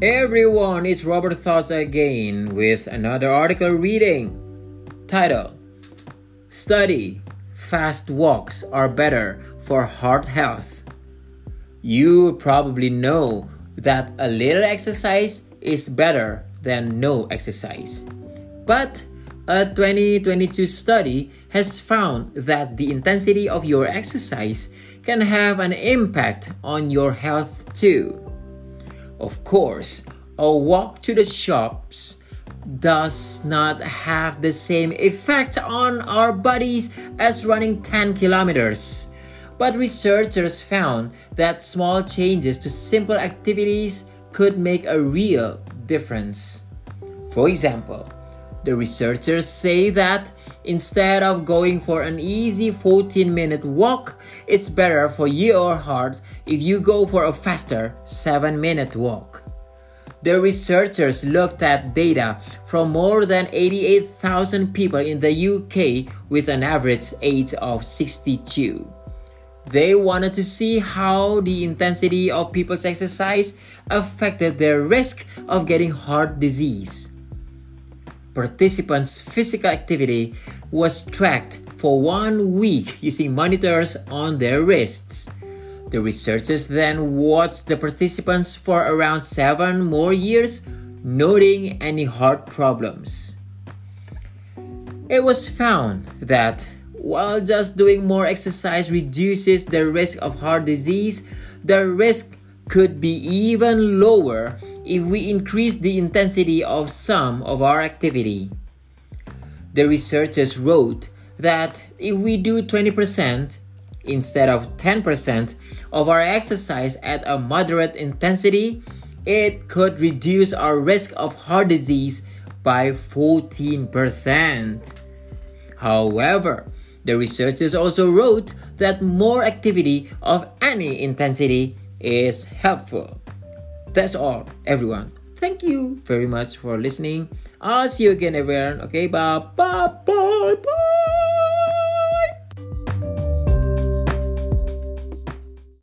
Everyone, it's Robert Thoughts again with another article reading. Title Study Fast walks are better for heart health. You probably know that a little exercise is better than no exercise. But a 2022 study has found that the intensity of your exercise can have an impact on your health too. Of course, a walk to the shops does not have the same effect on our bodies as running 10 kilometers. But researchers found that small changes to simple activities could make a real difference. For example, the researchers say that instead of going for an easy 14 minute walk, it's better for your heart if you go for a faster 7 minute walk. The researchers looked at data from more than 88,000 people in the UK with an average age of 62. They wanted to see how the intensity of people's exercise affected their risk of getting heart disease. Participants' physical activity was tracked for one week using monitors on their wrists. The researchers then watched the participants for around seven more years, noting any heart problems. It was found that while just doing more exercise reduces the risk of heart disease, the risk could be even lower if we increase the intensity of some of our activity. The researchers wrote that if we do 20%, instead of 10% of our exercise at a moderate intensity, it could reduce our risk of heart disease by 14%. However, the researchers also wrote that more activity of any intensity is helpful. That's all, everyone. Thank you very much for listening. I'll see you again, everyone. Okay, bye bye bye bye.